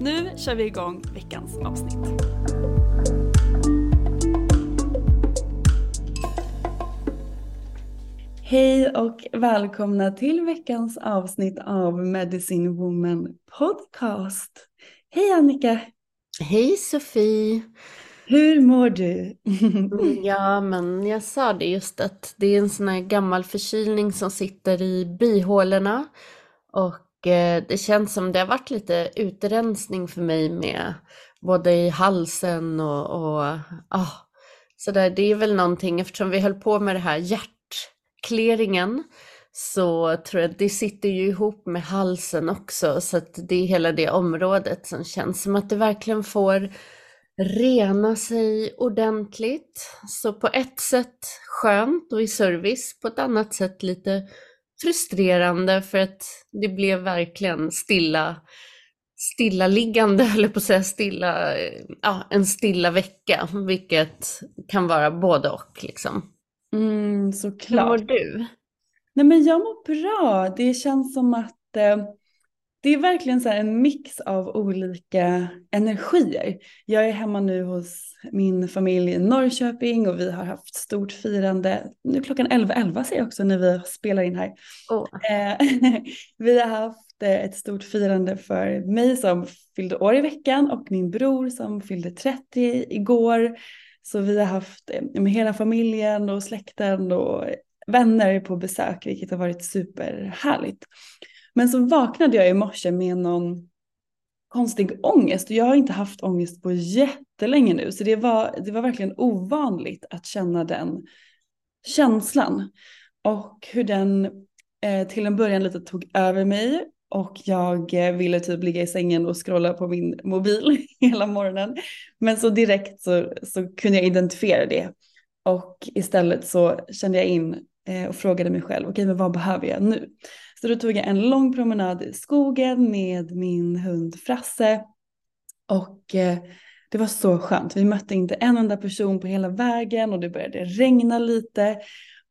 Nu kör vi igång veckans avsnitt. Hej och välkomna till veckans avsnitt av Medicine Woman Podcast. Hej Annika! Hej Sofie! Hur mår du? Ja, men jag sa det just att det är en sån här gammal förkylning som sitter i bihålorna och Eh, det känns som det har varit lite utrensning för mig med både i halsen och, och ah, sådär. Det är väl någonting eftersom vi höll på med det här hjärtkleringen så tror jag att det sitter ju ihop med halsen också så att det är hela det området som känns som att det verkligen får rena sig ordentligt. Så på ett sätt skönt och i service, på ett annat sätt lite frustrerande för att det blev verkligen stilla, stillaliggande, eller på att säga stilla, ja, en stilla vecka, vilket kan vara både och liksom. Mm, Hur såklart. mår du? Nej men jag mår bra. Det känns som att eh, det är verkligen så en mix av olika energier. Jag är hemma nu hos min familj i Norrköping och vi har haft stort firande. Nu klockan 11.11 ser jag också när vi spelar in här. Eh, vi har haft eh, ett stort firande för mig som fyllde år i veckan och min bror som fyllde 30 igår. Så vi har haft eh, med hela familjen och släkten och vänner på besök vilket har varit superhärligt. Men så vaknade jag i morse med någon konstig ångest jag har inte haft ångest på jättelänge nu. Så det var, det var verkligen ovanligt att känna den känslan. Och hur den eh, till en början lite tog över mig och jag eh, ville typ ligga i sängen och scrolla på min mobil hela morgonen. Men så direkt så, så kunde jag identifiera det. Och istället så kände jag in Eh, och frågade mig själv, okej men vad behöver jag nu? Så då tog jag en lång promenad i skogen med min hund Frasse och eh, det var så skönt. Vi mötte inte en enda person på hela vägen och det började regna lite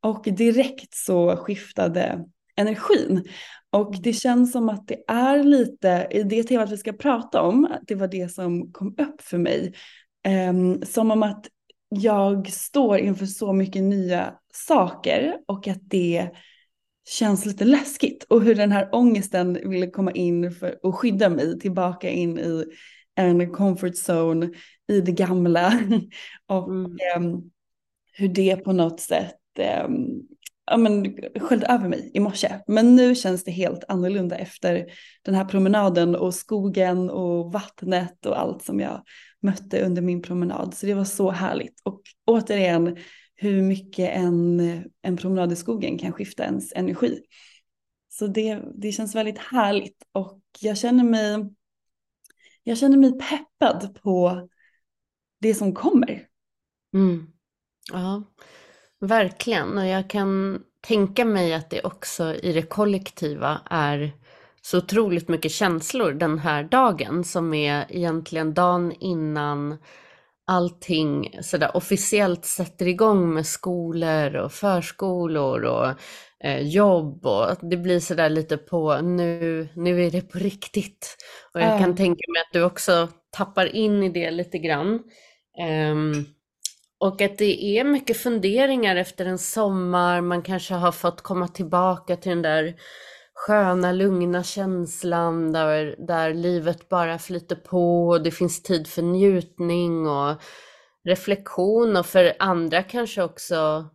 och direkt så skiftade energin. Och det känns som att det är lite, i det temat vi ska prata om, det var det som kom upp för mig. Ehm, som om att jag står inför så mycket nya saker och att det känns lite läskigt. Och hur den här ångesten ville komma in för att skydda mig tillbaka in i en comfort zone i det gamla. och Mm. ehm, hur det på något sätt ehm, ja, men, sköljde över mig i morse. Men nu känns det helt annorlunda efter den här promenaden och skogen och vattnet och allt som jag mötte under min promenad. Så det var så härligt. Och återigen hur mycket en, en promenad i skogen kan skifta ens energi. Så det, det känns väldigt härligt och jag känner mig, jag känner mig peppad på det som kommer. Mm. Ja, verkligen. Och jag kan tänka mig att det också i det kollektiva är så otroligt mycket känslor den här dagen som är egentligen dagen innan allting sådär officiellt sätter igång med skolor och förskolor och eh, jobb och det blir sådär lite på nu, nu är det på riktigt. Och jag kan tänka mig att du också tappar in i det lite grann. Um, och att det är mycket funderingar efter en sommar, man kanske har fått komma tillbaka till den där sköna, lugna känslan där, där livet bara flyter på och det finns tid för njutning och reflektion och för andra kanske också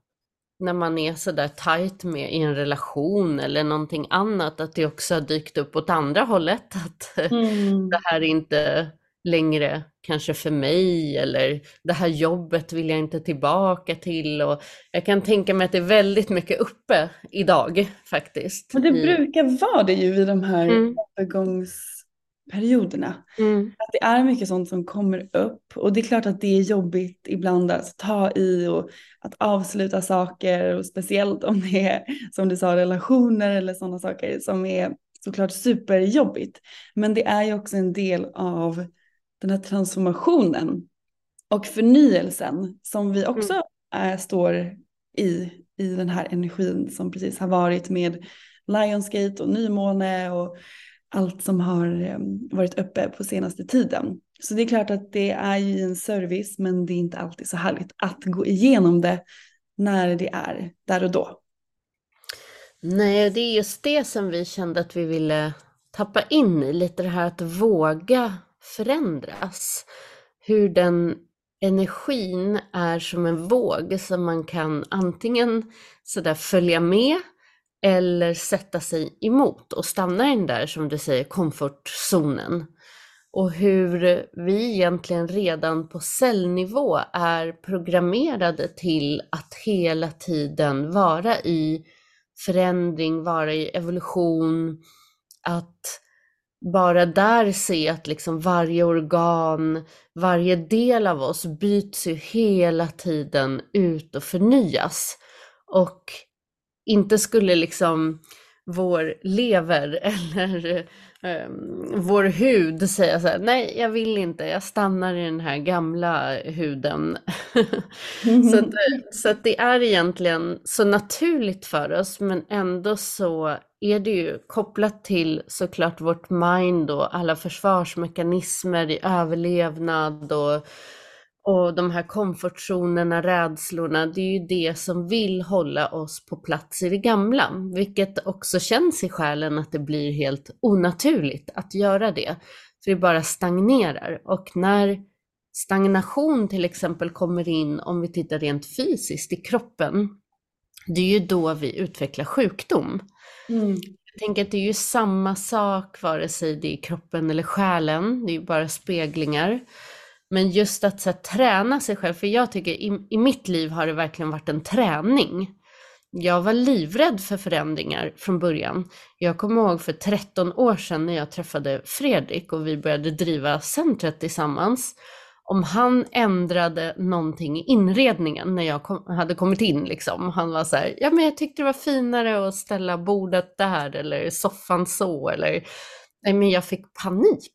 när man är sådär tajt med i en relation eller någonting annat, att det också har dykt upp åt andra hållet. Att mm. det här är inte längre kanske för mig eller det här jobbet vill jag inte tillbaka till. Och jag kan tänka mig att det är väldigt mycket uppe idag faktiskt. Men det brukar vara det ju i de här mm. övergångsperioderna. Mm. Att det är mycket sånt som kommer upp och det är klart att det är jobbigt ibland att ta i och att avsluta saker och speciellt om det är som du sa relationer eller sådana saker som är såklart superjobbigt. Men det är ju också en del av den här transformationen och förnyelsen som vi också mm. är, står i, i den här energin som precis har varit med Lionsgate och nymåne och allt som har um, varit uppe på senaste tiden. Så det är klart att det är ju en service men det är inte alltid så härligt att gå igenom det när det är där och då. Nej, det är just det som vi kände att vi ville tappa in i, lite det här att våga förändras. Hur den energin är som en våg som man kan antingen sådär följa med eller sätta sig emot och stanna i den där, som du säger, komfortzonen. Och hur vi egentligen redan på cellnivå är programmerade till att hela tiden vara i förändring, vara i evolution, att bara där se att liksom varje organ, varje del av oss byts ju hela tiden ut och förnyas. Och inte skulle liksom vår lever eller um, vår hud säga så här, nej jag vill inte, jag stannar i den här gamla huden. så att, eh, så att det är egentligen så naturligt för oss men ändå så är det ju kopplat till såklart vårt mind och alla försvarsmekanismer i överlevnad och, och de här komfortzonerna, rädslorna. Det är ju det som vill hålla oss på plats i det gamla, vilket också känns i själen att det blir helt onaturligt att göra det. För vi bara stagnerar och när stagnation till exempel kommer in, om vi tittar rent fysiskt i kroppen, det är ju då vi utvecklar sjukdom. Mm. Jag tänker att det är ju samma sak vare sig det är kroppen eller själen, det är ju bara speglingar. Men just att så här, träna sig själv, för jag tycker i, i mitt liv har det verkligen varit en träning. Jag var livrädd för förändringar från början. Jag kommer ihåg för 13 år sedan när jag träffade Fredrik och vi började driva centret tillsammans om han ändrade någonting i inredningen när jag kom, hade kommit in liksom. Han var så här, ja men jag tyckte det var finare att ställa bordet där eller soffan så eller, nej men jag fick panik.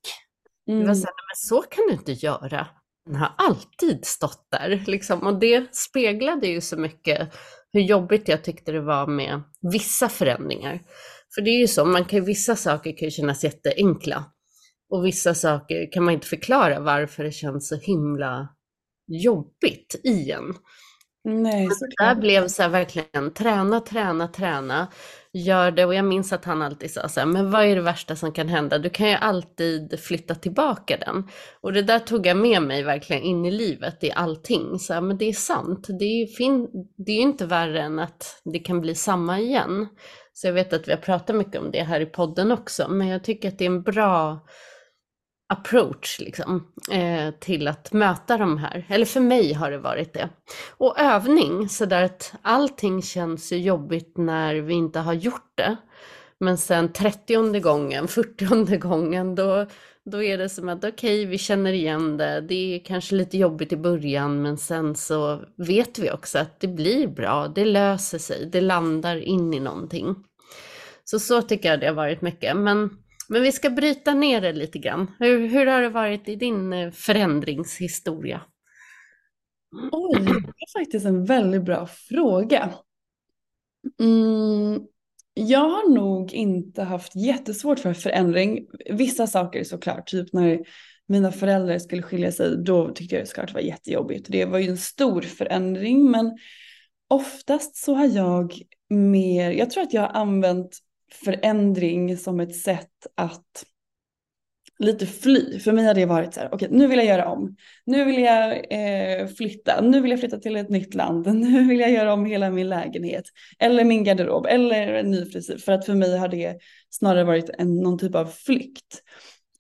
Mm. Jag var så här, men så kan du inte göra. Den har alltid stått där liksom och det speglade ju så mycket hur jobbigt jag tyckte det var med vissa förändringar. För det är ju så, man kan, vissa saker kan ju kännas jätteenkla. Och vissa saker kan man inte förklara varför det känns så himla jobbigt i en. Nej, så där blev så här verkligen träna, träna, träna gör det och jag minns att han alltid sa så här, men vad är det värsta som kan hända? Du kan ju alltid flytta tillbaka den. Och det där tog jag med mig verkligen in i livet, i allting. Så här, men det är sant, det är ju fin det är ju inte värre än att det kan bli samma igen. Så jag vet att vi har pratat mycket om det här i podden också, men jag tycker att det är en bra approach liksom, eh, till att möta de här. Eller för mig har det varit det. Och övning, så där att allting känns ju jobbigt när vi inte har gjort det. Men sen 30 gången, 40 gången, då, då är det som att okej, okay, vi känner igen det. Det är kanske lite jobbigt i början, men sen så vet vi också att det blir bra. Det löser sig, det landar in i någonting. Så så tycker jag det har varit mycket. Men men vi ska bryta ner det lite grann. Hur, hur har det varit i din eh, förändringshistoria? Oj, det är faktiskt en väldigt bra fråga. Mm, jag har nog inte haft jättesvårt för förändring. Vissa saker såklart, typ när mina föräldrar skulle skilja sig, då tyckte jag såklart det var jättejobbigt. Det var ju en stor förändring, men oftast så har jag mer, jag tror att jag har använt förändring som ett sätt att lite fly. För mig har det varit så här, okej okay, nu vill jag göra om. Nu vill jag eh, flytta, nu vill jag flytta till ett nytt land, nu vill jag göra om hela min lägenhet. Eller min garderob, eller en ny frisyr. För att för mig har det snarare varit en, någon typ av flykt.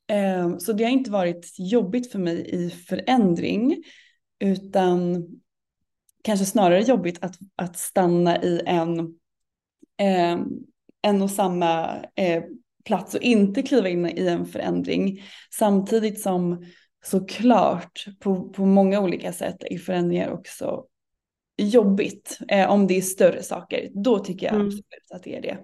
Eh, så det har inte varit jobbigt för mig i förändring, utan kanske snarare jobbigt att, att stanna i en eh, en och samma eh, plats och inte kliva in i en förändring. Samtidigt som såklart på, på många olika sätt är förändringar också jobbigt. Eh, om det är större saker, då tycker jag mm. absolut att det är det.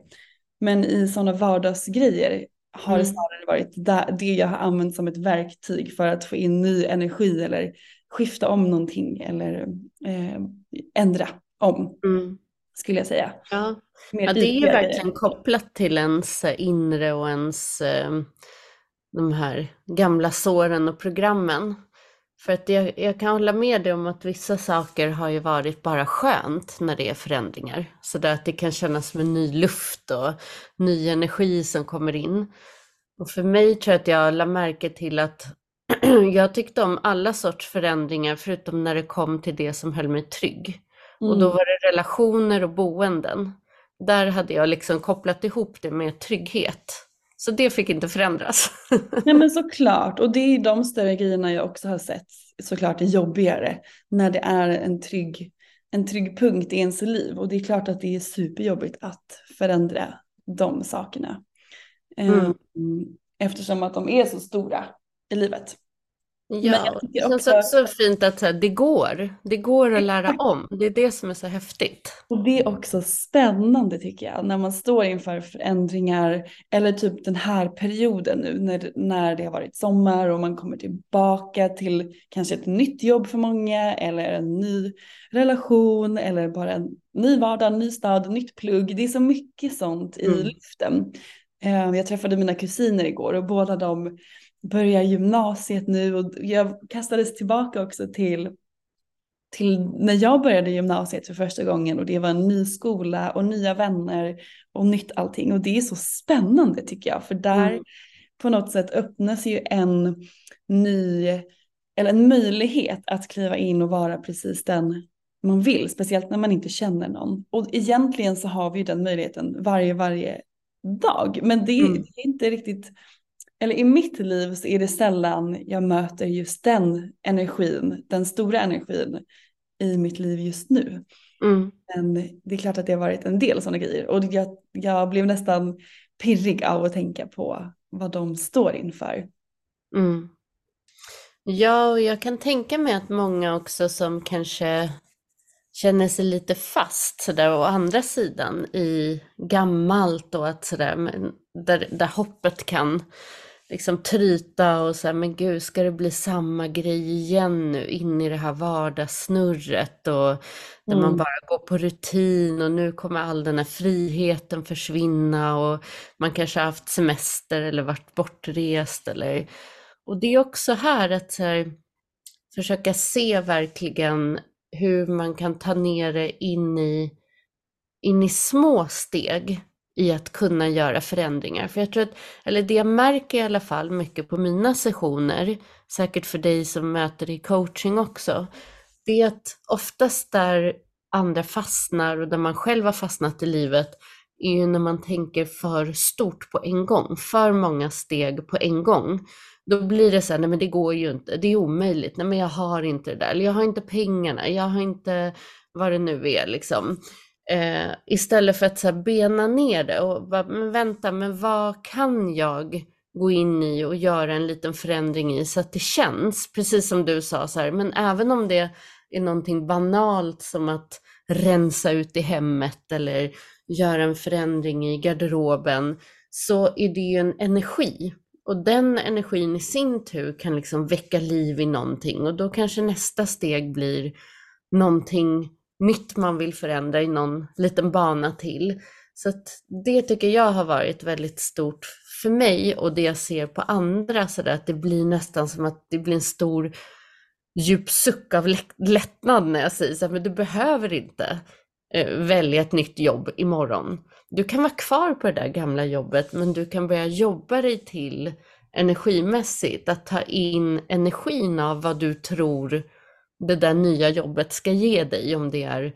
Men i sådana vardagsgrejer har mm. det snarare varit det jag har använt som ett verktyg för att få in ny energi eller skifta om någonting eller eh, ändra om. Mm skulle jag säga. Ja, ja det är ju verkligen kopplat till ens inre och ens eh, de här gamla såren och programmen. För att jag, jag, kan hålla med dig om att vissa saker har ju varit bara skönt när det är förändringar. Så där att det kan kännas som en ny luft och ny energi som kommer in. Och för mig tror jag att jag la märke till att jag tyckte om alla sorts förändringar förutom när det kom till det som höll mig trygg. Mm. Och då mm. var det relationer och boenden. Där hade jag liksom kopplat ihop det med trygghet. Så det fick inte förändras. Nej men såklart, och det är de större grejerna jag också har sett såklart är jobbigare. När det är en trygg, en trygg punkt i ens liv. Och det är klart att det är superjobbigt att förändra de sakerna. Mm. Ehm, eftersom att de är så stora i livet. Ja, det känns också fint att det går. Det går att lära om. Det är det som är så häftigt. Och det är också spännande tycker jag, när man står inför förändringar eller typ den här perioden nu när, när det har varit sommar och man kommer tillbaka till kanske ett nytt jobb för många eller en ny relation eller bara en ny vardag, ny stad, nytt plugg. Det är så mycket sånt i mm. luften. Eh, jag träffade mina kusiner igår och båda de börjar gymnasiet nu och jag kastades tillbaka också till, till när jag började gymnasiet för första gången och det var en ny skola och nya vänner och nytt allting och det är så spännande tycker jag för där mm. på något sätt öppnas ju en ny eller en möjlighet att kliva in och vara precis den man vill, speciellt när man inte känner någon. Och egentligen så har vi ju den möjligheten varje, varje dag, men det, mm. det är inte riktigt eller i mitt liv så är det sällan jag möter just den energin, den stora energin i mitt liv just nu. Mm. Men det är klart att det har varit en del sådana grejer och jag, jag blev nästan pirrig av att tänka på vad de står inför. Mm. Ja, och jag kan tänka mig att många också som kanske känner sig lite fast sådär å andra sidan i gammalt och att sådär, där, där hoppet kan liksom tryta och säga men gud ska det bli samma grej igen nu in i det här vardagssnurret och där mm. man bara går på rutin och nu kommer all den här friheten försvinna och man kanske har haft semester eller varit bortrest eller och det är också här att så här, försöka se verkligen hur man kan ta ner det in i, in i små steg i att kunna göra förändringar. För jag tror att, eller det jag märker i alla fall mycket på mina sessioner, säkert för dig som möter i coaching också, det är att oftast där andra fastnar och där man själv har fastnat i livet är ju när man tänker för stort på en gång, för många steg på en gång. Då blir det så här, nej men det går ju inte, det är omöjligt, nej men jag har inte det där, eller jag har inte pengarna, jag har inte vad det nu är liksom. Eh, istället för att så här, bena ner det och bara, men vänta, men vad kan jag gå in i och göra en liten förändring i så att det känns, precis som du sa, så här, men även om det är någonting banalt som att rensa ut i hemmet eller göra en förändring i garderoben, så är det ju en energi. Och den energin i sin tur kan liksom väcka liv i någonting och då kanske nästa steg blir någonting nytt man vill förändra i någon liten bana till. Så att det tycker jag har varit väldigt stort för mig och det jag ser på andra så där, att det blir nästan som att det blir en stor djup suck av lättnad när jag säger så här, men du behöver inte eh, välja ett nytt jobb imorgon. Du kan vara kvar på det där gamla jobbet men du kan börja jobba dig till energimässigt, att ta in energin av vad du tror det där nya jobbet ska ge dig, om det är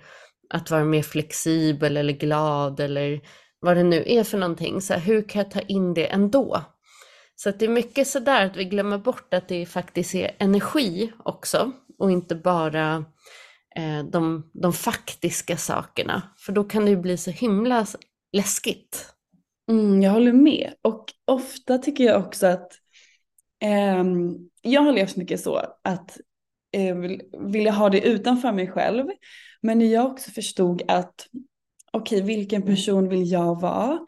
att vara mer flexibel eller glad eller vad det nu är för någonting. Så här, hur kan jag ta in det ändå? Så att det är mycket sådär att vi glömmer bort att det faktiskt är energi också och inte bara eh, de, de faktiska sakerna. För då kan det ju bli så himla läskigt. Mm, jag håller med. Och ofta tycker jag också att eh, jag har levt mycket så att eh, vill, ville ha det utanför mig själv. Men när jag också förstod att okej, okay, vilken person vill jag vara?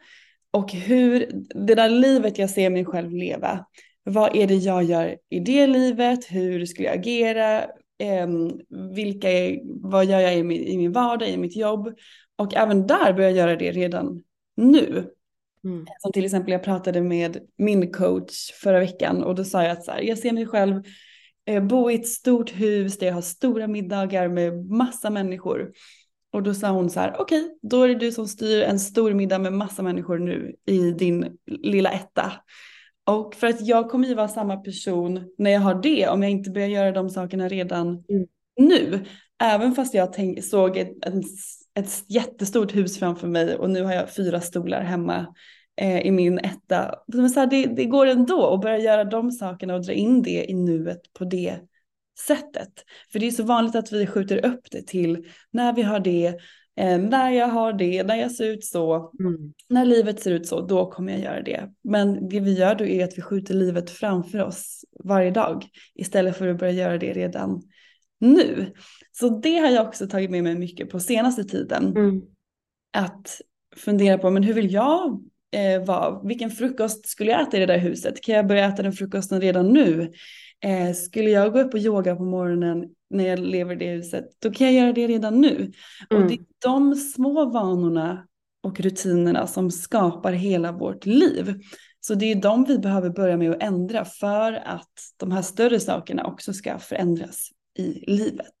Och hur, det där livet jag ser mig själv leva, vad är det jag gör i det livet? Hur skulle jag agera? Eh, vilka är, vad gör jag i min, i min vardag, i mitt jobb? Och även där börjar jag göra det redan nu. Mm. Som till exempel jag pratade med min coach förra veckan och då sa jag att så här, jag ser mig själv bo i ett stort hus där jag har stora middagar med massa människor. Och då sa hon så här, okej, okay, då är det du som styr en stor middag med massa människor nu i din lilla etta. Och för att jag kommer ju vara samma person när jag har det, om jag inte börjar göra de sakerna redan mm. nu. Även fast jag tänk, såg ett, ett, ett jättestort hus framför mig och nu har jag fyra stolar hemma eh, i min etta. Men så här, det, det går ändå att börja göra de sakerna och dra in det i nuet på det sättet. För det är så vanligt att vi skjuter upp det till när vi har det, eh, när jag har det, när jag ser ut så, mm. när livet ser ut så, då kommer jag göra det. Men det vi gör då är att vi skjuter livet framför oss varje dag istället för att börja göra det redan nu. Så det har jag också tagit med mig mycket på senaste tiden. Mm. Att fundera på, men hur vill jag eh, vara? Vilken frukost skulle jag äta i det där huset? Kan jag börja äta den frukosten redan nu? Eh, skulle jag gå upp och yoga på morgonen när jag lever i det huset, då kan jag göra det redan nu. Mm. Och det är de små vanorna och rutinerna som skapar hela vårt liv. Så det är de vi behöver börja med att ändra för att de här större sakerna också ska förändras i livet.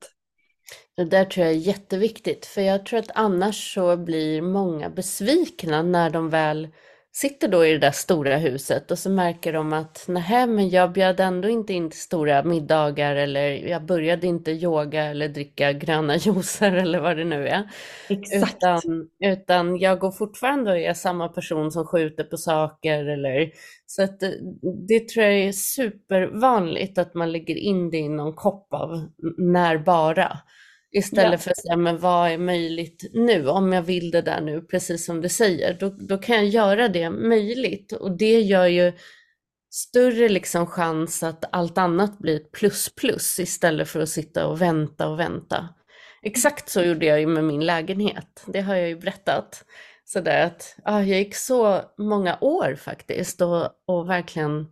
Det där tror jag är jätteviktigt, för jag tror att annars så blir många besvikna när de väl sitter då i det där stora huset och så märker de att nej men jag bjöd ändå inte in till stora middagar eller jag började inte yoga eller dricka gröna juicer eller vad det nu är. Exakt. Utan, utan jag går fortfarande och är samma person som skjuter på saker eller så att det, det tror jag är supervanligt att man lägger in det i någon kopp av när bara. Istället ja. för att säga, men vad är möjligt nu? Om jag vill det där nu, precis som du säger, då, då kan jag göra det möjligt. Och det gör ju större liksom chans att allt annat blir ett plus plus istället för att sitta och vänta och vänta. Exakt så gjorde jag ju med min lägenhet. Det har jag ju berättat. Så där att ah, jag gick så många år faktiskt och, och verkligen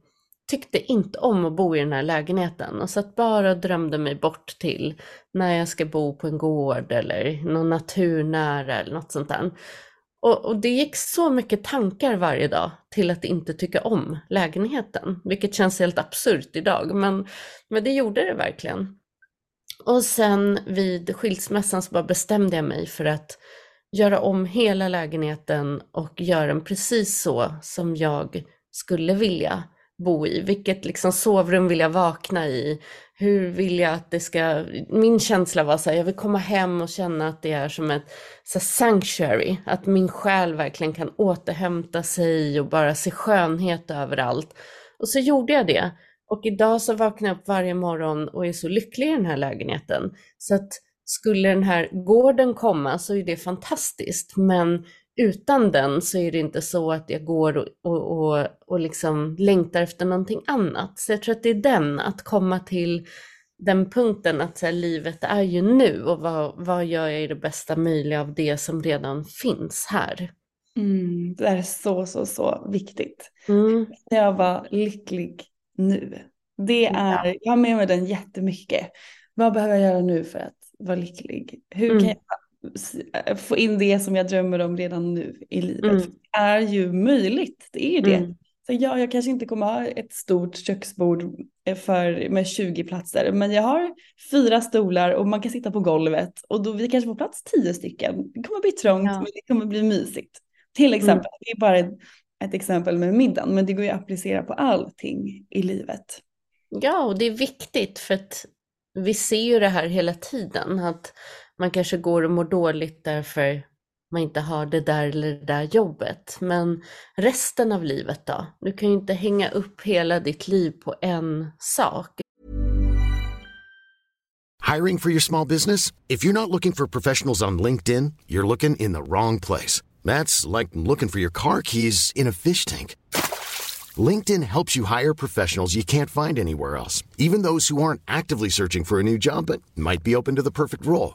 tyckte inte om att bo i den här lägenheten och satt bara och drömde mig bort till när jag ska bo på en gård eller någon naturnära eller något sånt där. Och, och, det gick så mycket tankar varje dag till att inte tycka om lägenheten, vilket känns helt absurt idag, men, men det gjorde det verkligen. Och sen vid skilsmässan så bara bestämde jag mig för att göra om hela lägenheten och göra den precis så som jag skulle vilja bo i. Vilket liksom sovrum vill jag vakna i? Hur vill jag att det ska... Min känsla var så här, jag vill komma hem och känna att det är som ett så sanctuary. Att min själ verkligen kan återhämta sig och bara se skönhet överallt. Och så gjorde jag det. Och idag så vaknar jag upp varje morgon och är så lycklig i den här lägenheten. Så att skulle den här gården komma så är det fantastiskt. Men utan den så är det inte så att jag går och, och, och, och liksom längtar efter någonting annat. Så jag tror att det är den, att komma till den punkten att så här, livet är ju nu och vad, vad gör jag i det bästa möjliga av det som redan finns här. Mm, det är så, så, så viktigt. Mm. Jag var lycklig nu. Det är, Ja. jag har med mig den jättemycket. Vad behöver jag göra nu för att vara lycklig? Hur Mm. kan jag få in det som jag drömmer om redan nu i livet? Mm. Det är ju möjligt, det är ju det. Mm. Så ja, jag kanske inte kommer ha ett stort köksbord eh, för, med 20 platser, men jag har fyra stolar och man kan sitta på golvet och då vi kanske får plats tio stycken. Det kommer bli trångt, Ja. men det kommer bli mysigt. Till exempel, det är bara ett, ett exempel med middagen, men det går ju att applicera på allting i livet. Ja, och det är viktigt för att vi ser ju det här hela tiden, att man kanske går och mår dåligt därför man inte har det där eller det där jobbet. Men resten av livet då? Du kan ju inte hänga upp hela ditt liv på en sak. Hiring for your small business? If you're not looking for professionals on LinkedIn, you're looking in the wrong place. That's like looking for your car keys in a fish tank. LinkedIn helps you hire professionals you can't find anywhere else, even those who aren't actively searching for a new job but might be open to the perfect role.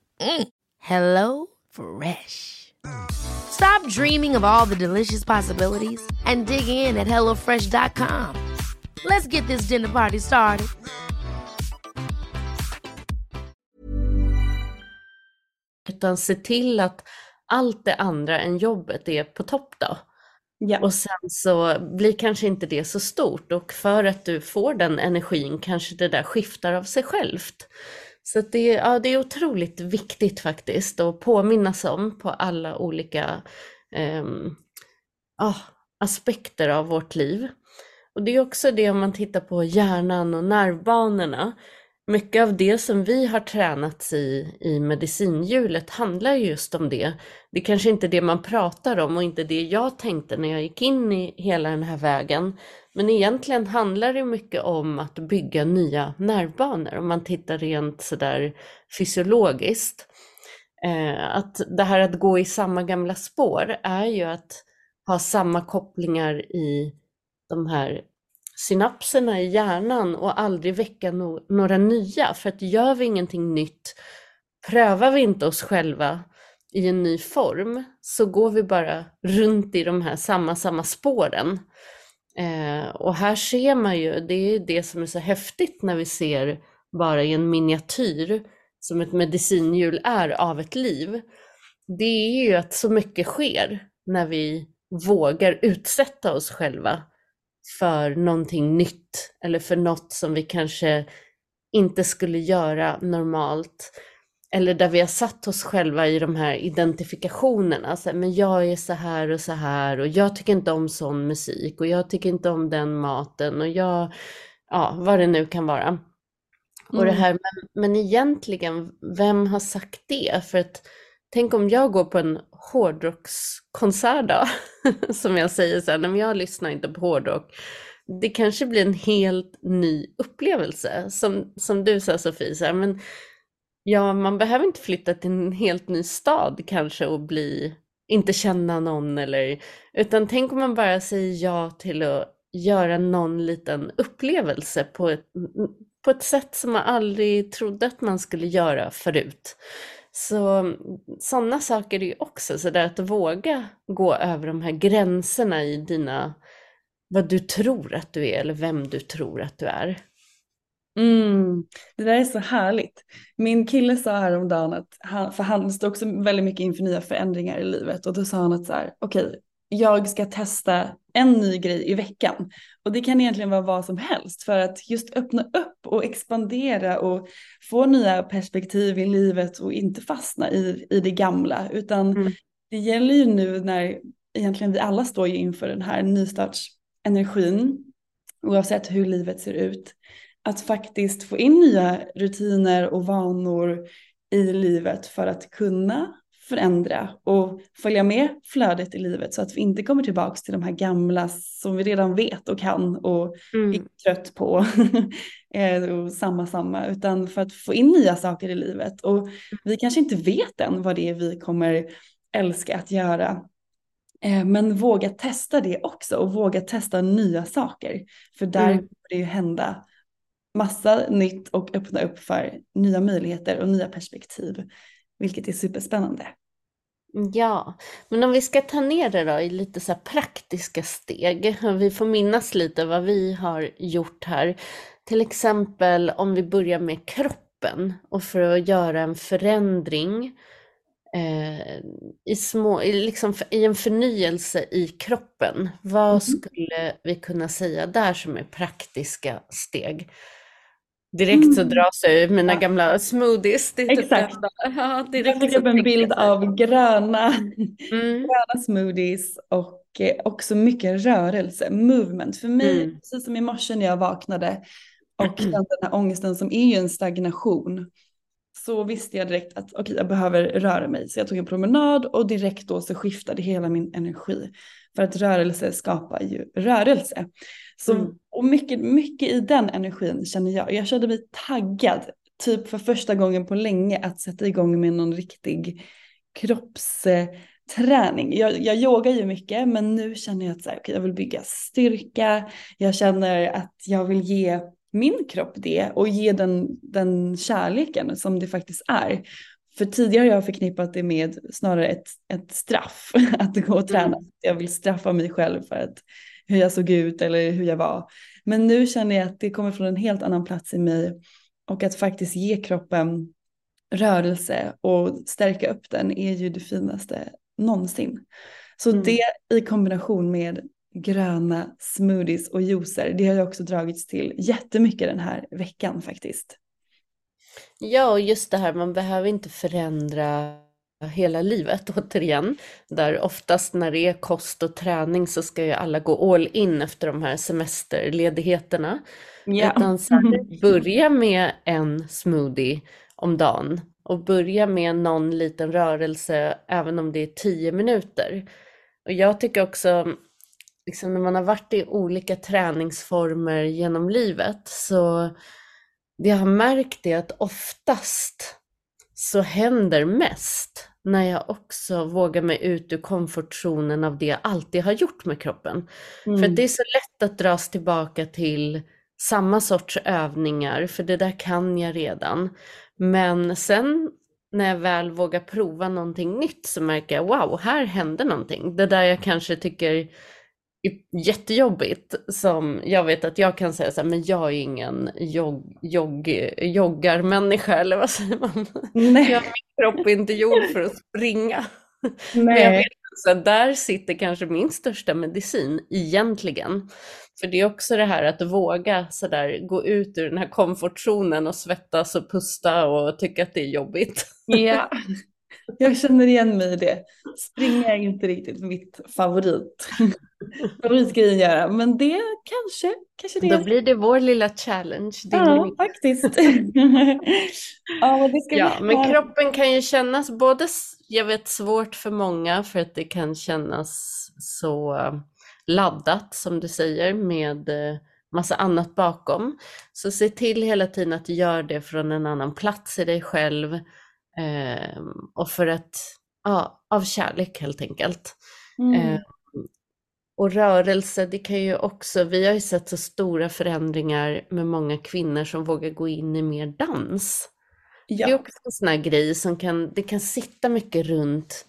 Mm. Hello Fresh. Stop dreaming of all the delicious possibilities and dig in at HelloFresh.com. Let's get this dinner party started. Utan se till att allt det andra än jobbet är på topp då. Ja. Och sen så blir kanske inte det så stort och för att du får den energin kanske det där skiftar av sig självt. Så att det, ja, det är otroligt viktigt faktiskt att påminnas om på alla olika eh, ah, aspekter av vårt liv. Och det är också det om man tittar på hjärnan och nervbanorna. Mycket av det som vi har tränats i i medicinhjulet handlar just om det. Det kanske inte är det man pratar om och inte det jag tänkte när jag gick in i hela den här vägen. Men egentligen handlar det mycket om att bygga nya nervbanor om man tittar rent sådär fysiologiskt. Eh, att det här att gå i samma gamla spår är ju att ha samma kopplingar i de här synapserna i hjärnan och aldrig väcka no några nya. För att gör vi ingenting nytt, prövar vi inte oss själva i en ny form, så går vi bara runt i de här samma, samma spåren. Eh, och här ser man ju, det är det som är så häftigt när vi ser bara i en miniatyr som ett medicinhjul är av ett liv. Det är ju att så mycket sker när vi vågar utsätta oss själva för någonting nytt eller för något som vi kanske inte skulle göra normalt. Eller där vi har satt oss själva i de här identifikationerna. Så här, men jag är så här och så här och jag tycker inte om sån musik och jag tycker inte om den maten och jag, ja, vad det nu kan vara. Och det Mm. här, men, men egentligen, vem har sagt det? För att tänk om jag går på en hårdrockskonsert då, som jag säger sen, men jag lyssnar inte på hårdrock. Det kanske blir en helt ny upplevelse, som, som du sa Sofie, så här, men ja, man behöver inte flytta till en helt ny stad kanske och bli, inte känna någon eller, utan tänk om man bara säger ja till att göra någon liten upplevelse på ett, på ett sätt som man aldrig trodde att man skulle göra förut. Så mm, sådana saker är ju också sådär att våga gå över de här gränserna i dina, vad du tror att du är eller vem du tror att du är. Mm, det där är så härligt. Min kille sa häromdagen att han, för han står också väldigt mycket inför nya förändringar i livet och då sa han att så här, okej, okay, jag ska testa en ny grej i veckan. Och det kan egentligen vara vad som helst för att just öppna upp och expandera och få nya perspektiv i livet och inte fastna i, i det gamla. Utan mm. det gäller ju nu när egentligen vi alla står ju inför den här nystartsenergin oavsett hur livet ser ut. Att faktiskt få in nya rutiner och vanor i livet för att kunna förändra och följa med flödet i livet så att vi inte kommer tillbaka till de här gamla som vi redan vet och kan och mm. är trött på eh, och samma samma utan för att få in nya saker i livet och vi kanske inte vet än vad det är vi kommer älska att göra eh, men våga testa det också och våga testa nya saker för där mm. kommer det ju hända massa nytt och öppna upp för nya möjligheter och nya perspektiv vilket är superspännande. Ja, men om vi ska ta ner det då i lite så praktiska steg. Vi får minnas lite vad vi har gjort här. Till exempel om vi börjar med kroppen och för att göra en förändring eh, i, små, liksom i en förnyelse i kroppen. Vad mm. skulle vi kunna säga där som är praktiska steg? Direkt så mm. dras jag mina ja. gamla smoothies. Det typ Exakt. Typ ja, direkt jag upp en bild av gröna, mm. gröna smoothies och eh, också mycket rörelse, movement. För mig, mm. precis som i morse när jag vaknade och kände den här ångesten som är ju en stagnation så visste jag direkt att okej, okay, jag behöver röra mig. Så jag tog en promenad och direkt då så skiftade hela min energi. För att rörelse skapar ju rörelse. Så, mm. Och mycket, mycket i den energin känner jag. Jag kände mig taggad, typ för första gången på länge, att sätta igång med någon riktig kroppsträning. Jag, jag yogar ju mycket men nu känner jag att så här, okay, jag vill bygga styrka. Jag känner att jag vill ge min kropp det och ge den, den kärleken som det faktiskt är. För tidigare har jag förknippat det med snarare ett, ett straff att gå och träna. Mm. Jag vill straffa mig själv för att hur jag såg ut eller hur jag var. Men nu känner jag att det kommer från en helt annan plats i mig och att faktiskt ge kroppen rörelse och stärka upp den är ju det finaste någonsin. Så mm. det i kombination med gröna smoothies och juicer, det har jag också dragits till jättemycket den här veckan faktiskt. Ja, och just det här, man behöver inte förändra hela livet återigen. Där oftast när det är kost och träning så ska ju alla gå all in efter de här semesterledigheterna. Ja. Utan börja med en smoothie om dagen och börja med någon liten rörelse även om det är tio minuter. Och jag tycker också, liksom när man har varit i olika träningsformer genom livet så det jag har märkt det att oftast så händer mest när jag också vågar mig ut ur komfortzonen av det jag alltid har gjort med kroppen. Mm. För det är så lätt att dras tillbaka till samma sorts övningar, för det där kan jag redan. Men sen när jag väl vågar prova någonting nytt så märker jag wow, här händer någonting. Det där jag kanske tycker jättejobbigt som jag vet att jag kan säga så här, men jag är ingen jogg, jogg, joggarmänniska eller vad säger man? Nej. Jag, min kropp är inte gjord för att springa. Nej. Så där sitter kanske min största medicin egentligen. För det är också det här att våga så där, gå ut ur den här komfortzonen och svettas och pusta och tycka att det är jobbigt. Ja, jag känner igen mig i det. Springa är inte riktigt mitt favorit. Favoritgrejen göra. Men det kanske, kanske det. Då blir det vår lilla challenge. Ja, faktiskt. ja, det ska ja men kroppen kan ju kännas både, jag vet svårt för många för att det kan kännas så laddat som du säger med eh, massa annat bakom. Så se till hela tiden att du gör det från en annan plats i dig själv eh, och för att, ja, av kärlek helt enkelt. Mm. Eh, och rörelse, det kan ju också, vi har ju sett så stora förändringar med många kvinnor som vågar gå in i mer dans. Ja. Det är också en sån här grej som kan, det kan sitta mycket runt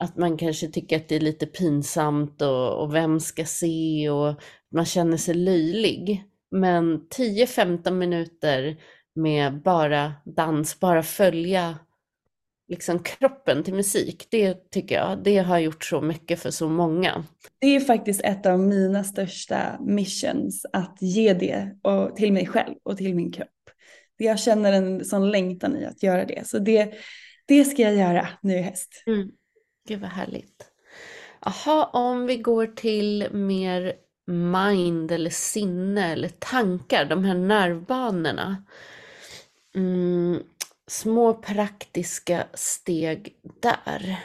att man kanske tycker att det är lite pinsamt och, och vem ska se och man känner sig löjlig. Men 10-15 minuter med bara dans, bara följa liksom kroppen till musik, det tycker jag, det har gjort så mycket för så många. Det är faktiskt ett av mina största missions, att ge det och, till mig själv och till min kropp. Jag känner en sån längtan i att göra det, så det, det ska jag göra nu i höst. Mm. Gud vad härligt. Jaha, om vi går till mer mind eller sinne eller tankar, de här nervbanorna. Mm, små praktiska steg där.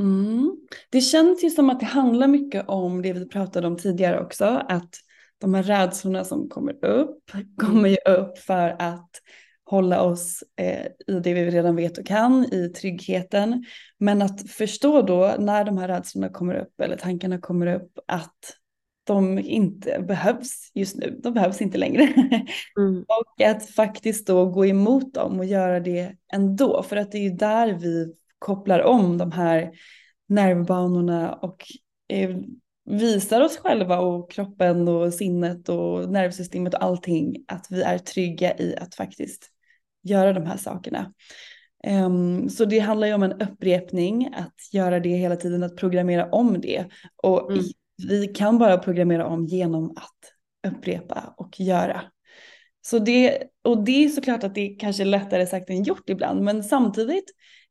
Mm. Det känns ju som att det handlar mycket om det vi pratade om tidigare också, att de här rädslorna som kommer upp kommer ju upp för att hålla oss eh, i det vi redan vet och kan, i tryggheten. Men att förstå då när de här rädslorna kommer upp eller tankarna kommer upp att de inte behövs just nu, de behövs inte längre. Mm. och att faktiskt då gå emot dem och göra det ändå, för att det är ju där vi kopplar om de här nervbanorna och eh, visar oss själva och kroppen och sinnet och nervsystemet och allting att vi är trygga i att faktiskt göra de här sakerna. Um, så det handlar ju om en upprepning, att göra det hela tiden, att programmera om det. Och mm. Vi kan bara programmera om genom att upprepa och göra. Så det, och det är såklart att det kanske är lättare sagt än gjort ibland, men samtidigt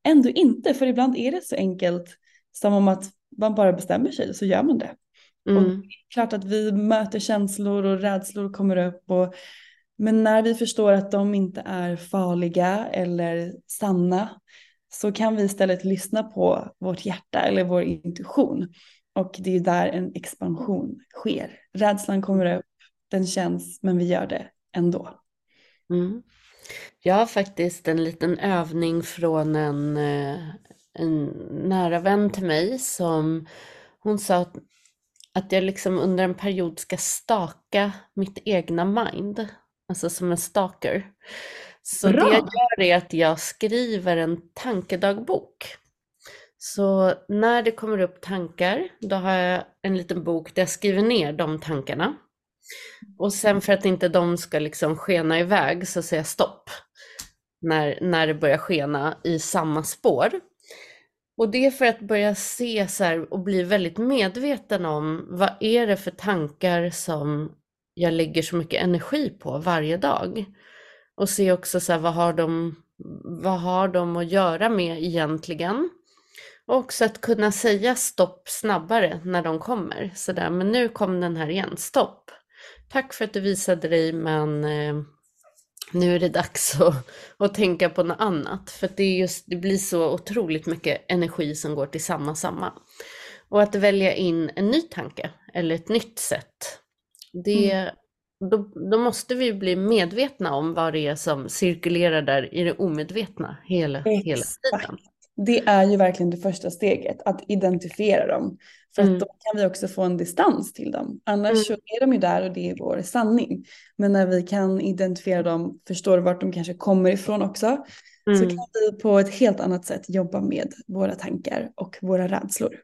ändå inte, för ibland är det så enkelt som om att man bara bestämmer sig så gör man det. Mm. Och det är klart att vi möter känslor och rädslor kommer upp och men när vi förstår att de inte är farliga eller sanna så kan vi istället lyssna på vårt hjärta eller vår intuition. Och det är där en expansion sker. Rädslan kommer upp, den känns, men vi gör det ändå. Mm. Jag har faktiskt en liten övning från en, eh, en nära vän till mig som hon sa att, att jag liksom under en period ska staka mitt egna mind alltså som en stalker. Så Bra. det jag gör är att jag skriver en tankedagbok. Så när det kommer upp tankar, då har jag en liten bok där jag skriver ner de tankarna. Och sen för att inte de ska liksom skena iväg så säger jag stopp. När, när det börjar skena i samma spår. Och det är för att börja se så här och bli väldigt medveten om vad är det för tankar som jag lägger så mycket energi på varje dag. Och se också så här, vad har de, vad har de att göra med egentligen? Och också att kunna säga stopp snabbare när de kommer. Så där, men nu kom den här igen, stopp. Tack för att du visade dig men eh, nu är det dags att, att tänka på något annat. För det, är just, det blir så otroligt mycket energi som går till samma samma. Och att välja in en ny tanke eller ett nytt sätt det, mm. då, då, måste vi bli medvetna om vad det är som cirkulerar där i det omedvetna hela, hela tiden. Det är ju verkligen det första steget, att identifiera dem. För mm. att då kan vi också få en distans till dem. Annars mm. så är de ju där och det är vår sanning. Men när vi kan identifiera dem, förstår vart de kanske kommer ifrån också, mm. så kan vi på ett helt annat sätt jobba med våra tankar och våra rädslor.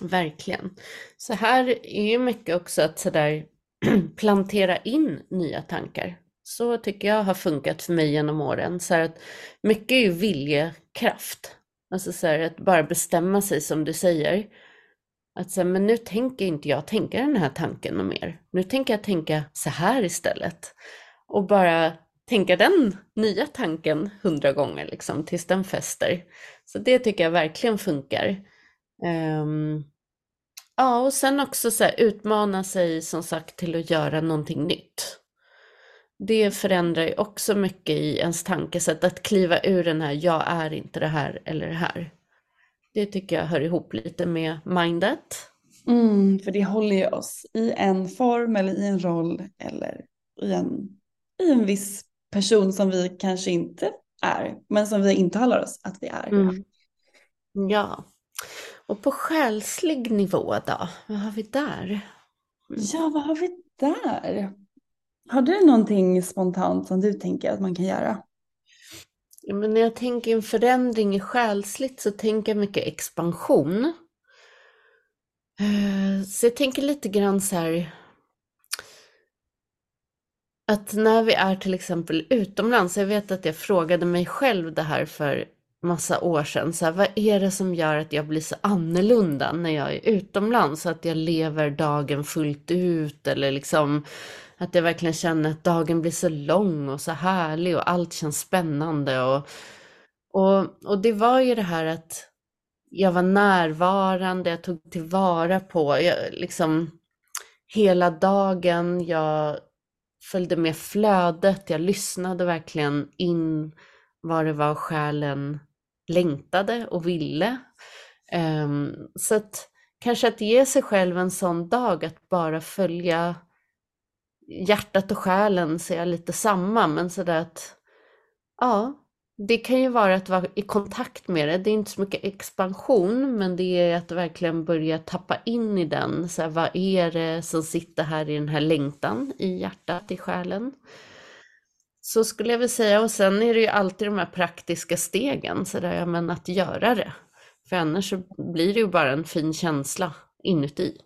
Verkligen. Så här är ju mycket också att sådär plantera in nya tankar. Så tycker jag har funkat för mig genom åren. Så att mycket är ju viljekraft. Alltså så här, att bara bestämma sig som du säger. Att säga, men nu tänker inte jag tänka den här tanken och mer. Nu tänker jag tänka så här istället. Och bara tänka den nya tanken hundra gånger liksom tills den fäster. Så det tycker jag verkligen funkar. Um, Ja, och sen också så här, utmana sig som sagt till att göra någonting nytt. Det förändrar ju också mycket i ens tankesätt, att kliva ur den här jag är inte det här eller det här. Det tycker jag hör ihop lite med mindet. Mm, för det håller ju oss i en form eller i en roll eller i en, i en viss person som vi kanske inte är, men som vi intalar oss att vi är. Mm. Ja. Och på själslig nivå då? Vad har vi där? Ja, vad har vi där? Har du någonting spontant som du tänker att man kan göra? Men när jag tänker en förändring i själsligt så tänker jag mycket expansion. Eh, så jag tänker lite grann så här att när vi är till exempel utomlands, jag vet att jag frågade mig själv det här för massa år sedan, så här, vad är det som gör att jag blir så annorlunda när jag är utomlands? Att jag lever dagen fullt ut eller liksom att jag verkligen känner att dagen blir så lång och så härlig och allt känns spännande. Och, och, och det var ju det här att jag var närvarande, jag tog tillvara på, jag, liksom hela dagen, jag följde med flödet, jag lyssnade verkligen in vad det var själen längtade och ville. Um, så att kanske att ge sig själv en sån dag att bara följa hjärtat och själen ser lite samma, men sådär att ja, det kan ju vara att vara i kontakt med det. Det är inte så mycket expansion, men det är att verkligen börja tappa in i den. Så här, vad är det som sitter här i den här längtan i hjärtat, i själen? Så skulle jag väl säga, och sen är det ju alltid de här praktiska stegen, så där, ja, men att göra det. För annars så blir det ju bara en fin känsla inuti.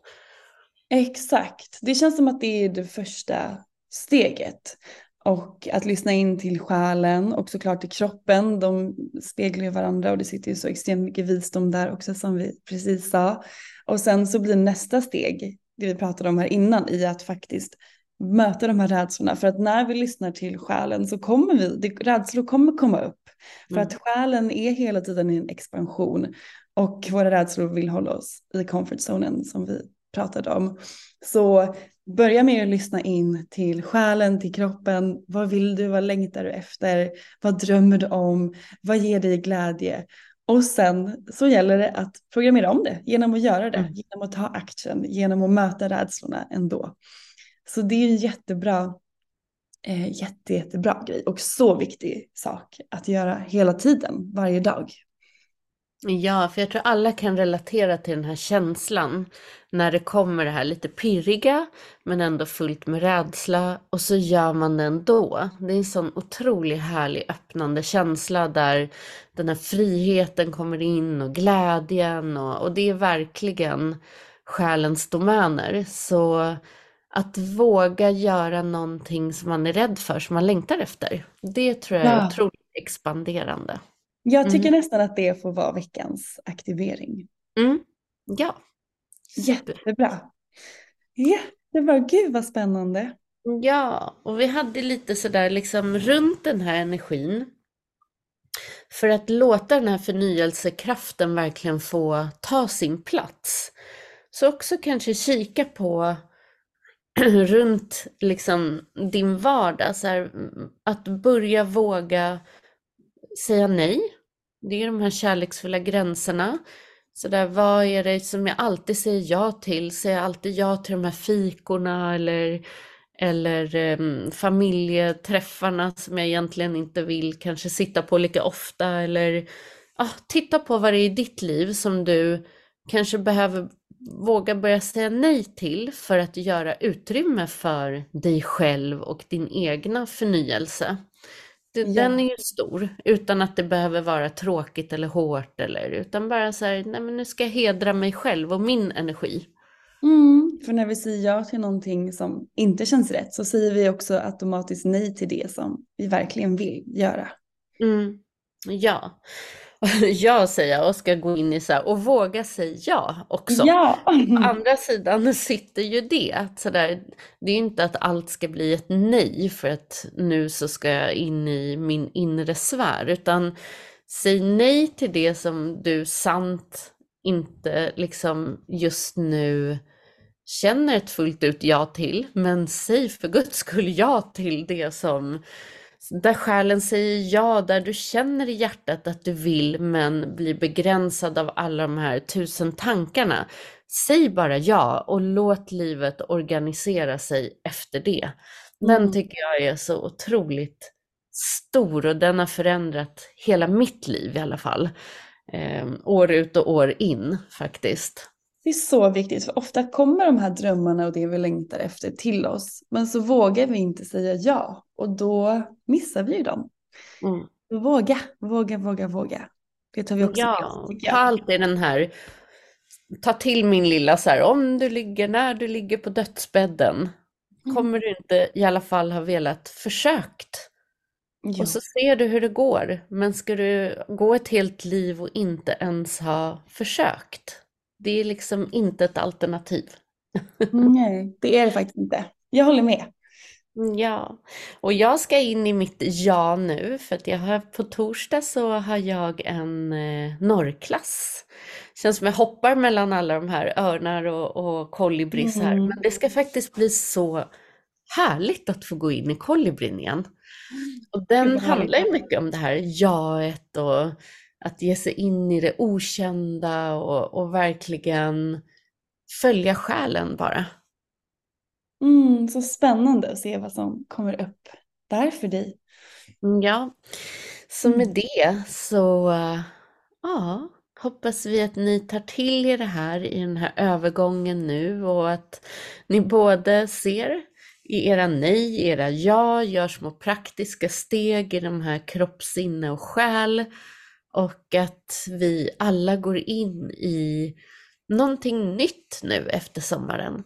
Exakt, det känns som att det är det första steget. Och att lyssna in till själen och såklart till kroppen, de speglar ju varandra och det sitter ju så extremt mycket visdom där också som vi precis sa. Och sen så blir nästa steg, det vi pratade om här innan, i att faktiskt möta de här rädslorna. För att när vi lyssnar till själen så kommer vi, det, rädslor kommer komma upp. För mm. att själen är hela tiden i en expansion och våra rädslor vill hålla oss i comfort zonen som vi pratade om. Så börja med att lyssna in till själen, till kroppen. Vad vill du? Vad längtar du efter? Vad drömmer du om? Vad ger dig glädje? Och sen så gäller det att programmera om det genom att göra det, mm. genom att ta action, genom att möta rädslorna ändå. Så det är en jättebra, eh, jätte, jättebra grej och så viktig sak att göra hela tiden, varje dag. Ja, för jag tror alla kan relatera till den här känslan när det kommer det här lite pirriga men ändå fullt med rädsla och så gör man det ändå. Det är en sån otroligt härlig öppnande känsla där den här friheten kommer in och glädjen och, och det är verkligen själens domäner. Så att våga göra någonting som man är rädd för, som man längtar efter, det tror jag är ja. otroligt expanderande. Jag tycker mm. nästan att det får vara veckans aktivering. Mm. Ja. Jättebra. Jättebra. Gud vad spännande. Ja, och vi hade lite sådär liksom runt den här energin. För att låta den här förnyelsekraften verkligen få ta sin plats. Så också kanske kika på runt liksom din vardag, så här, att börja våga säga nej det är de här kärleksfulla gränserna. Så där, vad är det som jag alltid säger ja till? Säger jag alltid ja till de här fikorna eller, eller um, familjeträffarna som jag egentligen inte vill kanske sitta på lika ofta? Eller ah, titta på vad det är i ditt liv som du kanske behöver våga börja säga nej till för att göra utrymme för dig själv och din egna förnyelse. Det, ja. Den är ju stor, utan att det behöver vara tråkigt eller hårt eller utan bara så här, nej men nu ska jag hedra mig själv och min energi. Mm, för när vi säger ja till någonting som inte känns rätt så säger vi också automatiskt nej till det som vi verkligen vill göra. Mm. Ja, ja säger jag och ska gå in i så här, och våga säga ja också. Ja. På andra sidan sitter ju det. Att så där, det är ju inte att allt ska bli ett nej för att nu så ska jag in i min inre sfär. Utan säg nej till det som du sant inte liksom just nu känner ett fullt ut ja till. Men säg för guds skull ja till det som där själen säger ja, där du känner i hjärtat att du vill men blir begränsad av alla de här tusen tankarna. Säg bara ja och låt livet organisera sig efter det. Den mm. tycker jag är så otroligt stor och den har förändrat hela mitt liv i alla fall. Eh, år ut och år in faktiskt. Det är så viktigt, för ofta kommer de här drömmarna och det vi längtar efter till oss. Men så vågar vi inte säga ja och då missar vi ju dem. Mm. Våga, våga, våga, våga. Det tar vi också med Ja, oss, tycker ta alltid den här, ta till min lilla så här, om du ligger, när du ligger på dödsbädden, kommer du inte i alla fall ha velat försökt? Ja. Och så ser du hur det går, men ska du gå ett helt liv och inte ens ha försökt? Det är liksom inte ett alternativ. Nej, det är det faktiskt inte. Jag håller med. Ja, och jag ska in i mitt ja nu för att jag har på torsdag så har jag en eh, norrklass. Känns som jag hoppar mellan alla de här örnar och, och kolibris här. Mm. Men det ska faktiskt bli så härligt att få gå in i kolibrin igen. Och den härligt. handlar ju mycket om det här jaet och att ge sig in i det okända och, och verkligen följa själen bara. Mm, så spännande att se vad som kommer upp där för dig. Mm, Ja, så med Mm. det så ja, hoppas vi att ni tar till er det här i den här övergången nu och att ni både ser i era nej, era ja, gör små praktiska steg i de här kropp, sinne och själ och att vi alla går in i någonting nytt nu efter sommaren.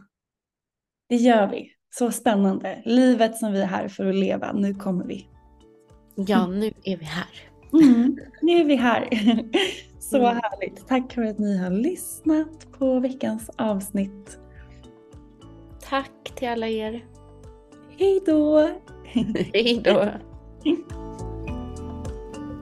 Det gör vi. Så spännande. Livet som vi är här för att leva. Nu kommer vi. Ja, nu är vi här. Mm, nu är vi här. Så Mm. härligt. Tack för att ni har lyssnat på veckans avsnitt. Tack till alla er. Hej då! Hej då.